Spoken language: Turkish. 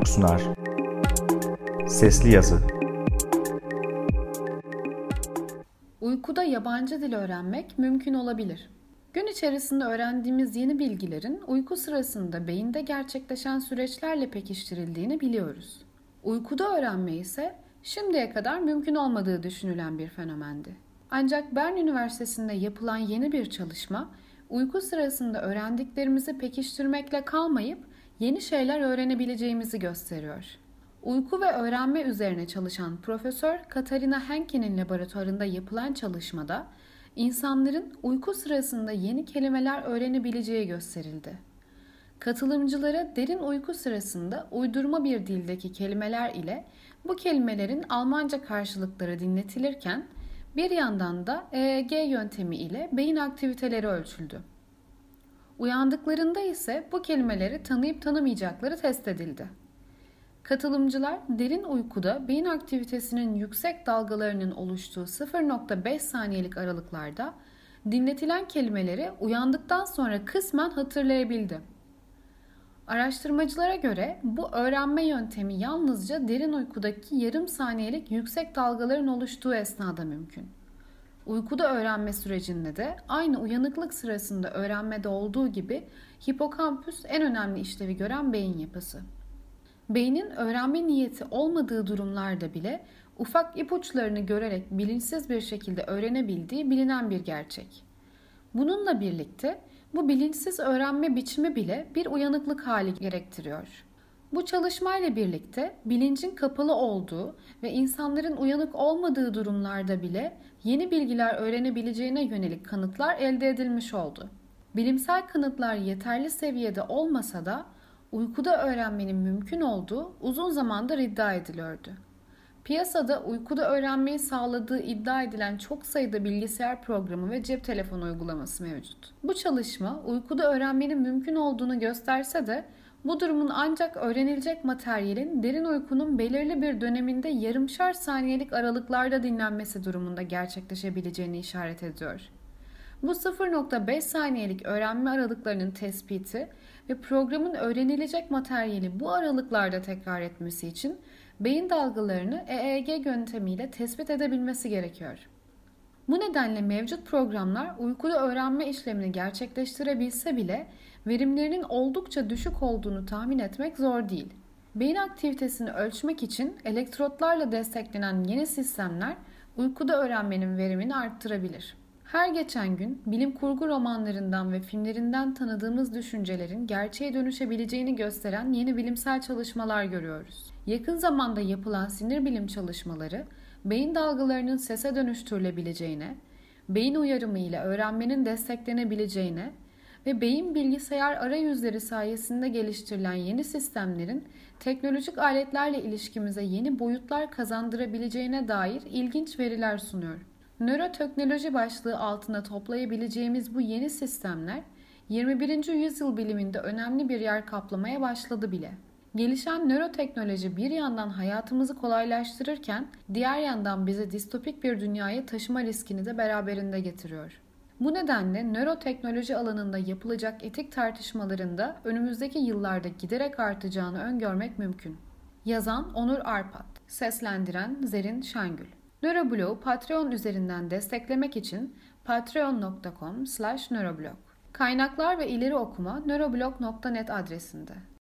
Nöroblog sunar. Sesli yazı. Uykuda yabancı dil öğrenmek mümkün olabilir. Gün içerisinde öğrendiğimiz yeni bilgilerin uyku sırasında beyinde gerçekleşen süreçlerle pekiştirildiğini biliyoruz. Uykuda öğrenme ise şimdiye kadar mümkün olmadığı düşünülen bir fenomendi. Ancak Bern Üniversitesi'nde yapılan yeni bir çalışma, uyku sırasında öğrendiklerimizi pekiştirmekle kalmayıp yeni şeyler öğrenebileceğimizi gösteriyor. Uyku ve öğrenme üzerine çalışan Profesör Katarina Henke'nin laboratuvarında yapılan çalışmada insanların uyku sırasında yeni kelimeler öğrenebileceği gösterildi. Katılımcılara derin uyku sırasında uydurma bir dildeki kelimeler ile bu kelimelerin Almanca karşılıkları dinletilirken bir yandan da EEG yöntemi ile beyin aktiviteleri ölçüldü. Uyandıklarında ise bu kelimeleri tanıyıp tanımayacakları test edildi. Katılımcılar derin uykuda beyin aktivitesinin yüksek dalgalarının oluştuğu 0.5 saniyelik aralıklarda dinletilen kelimeleri uyandıktan sonra kısmen hatırlayabildi. Araştırmacılara göre bu öğrenme yöntemi yalnızca derin uykudaki yarım saniyelik yüksek dalgaların oluştuğu esnada mümkün. Uykuda öğrenme sürecinde de aynı uyanıklık sırasında öğrenmede olduğu gibi hipokampüs en önemli işlevi gören beyin yapısı. Beynin öğrenme niyeti olmadığı durumlarda bile ufak ipuçlarını görerek bilinçsiz bir şekilde öğrenebildiği bilinen bir gerçek. Bununla birlikte bu bilinçsiz öğrenme biçimi bile bir uyanıklık hali gerektiriyor. Bu çalışmayla birlikte bilincin kapalı olduğu ve insanların uyanık olmadığı durumlarda bile yeni bilgiler öğrenebileceğine yönelik kanıtlar elde edilmiş oldu. Bilimsel kanıtlar yeterli seviyede olmasa da uykuda öğrenmenin mümkün olduğu uzun zamandır iddia ediliyordu. Piyasada uykuda öğrenmeyi sağladığı iddia edilen çok sayıda bilgisayar programı ve cep telefonu uygulaması mevcut. Bu çalışma uykuda öğrenmenin mümkün olduğunu gösterse de bu durumun ancak öğrenilecek materyalin derin uykunun belirli bir döneminde yarımşar saniyelik aralıklarda dinlenmesi durumunda gerçekleşebileceğini işaret ediyor. Bu 0.5 saniyelik öğrenme aralıklarının tespiti ve programın öğrenilecek materyali bu aralıklarda tekrar etmesi için beyin dalgalarını EEG yöntemiyle tespit edebilmesi gerekiyor. Bu nedenle mevcut programlar uykuda öğrenme işlemini gerçekleştirebilse bile verimlerinin oldukça düşük olduğunu tahmin etmek zor değil. Beyin aktivitesini ölçmek için elektrotlarla desteklenen yeni sistemler uykuda öğrenmenin verimini arttırabilir. Her geçen gün bilim kurgu romanlarından ve filmlerinden tanıdığımız düşüncelerin gerçeğe dönüşebileceğini gösteren yeni bilimsel çalışmalar görüyoruz. Yakın zamanda yapılan sinir bilim çalışmaları beyin dalgalarının sese dönüştürülebileceğine, beyin uyarımı ile öğrenmenin desteklenebileceğine ve beyin bilgisayar arayüzleri sayesinde geliştirilen yeni sistemlerin teknolojik aletlerle ilişkimize yeni boyutlar kazandırabileceğine dair ilginç veriler sunuyor. Nöroteknoloji başlığı altında toplayabileceğimiz bu yeni sistemler 21. yüzyıl biliminde önemli bir yer kaplamaya başladı bile. Gelişen nöroteknoloji bir yandan hayatımızı kolaylaştırırken diğer yandan bizi distopik bir dünyaya taşıma riskini de beraberinde getiriyor. Bu nedenle nöroteknoloji alanında yapılacak etik tartışmalarında önümüzdeki yıllarda giderek artacağını öngörmek mümkün. Yazan Onur Arpat, seslendiren Zerin Şengül. Nöroblog'u Patreon üzerinden desteklemek için patreon.com/nöroblog. Kaynaklar ve ileri okuma nöroblog.net adresinde.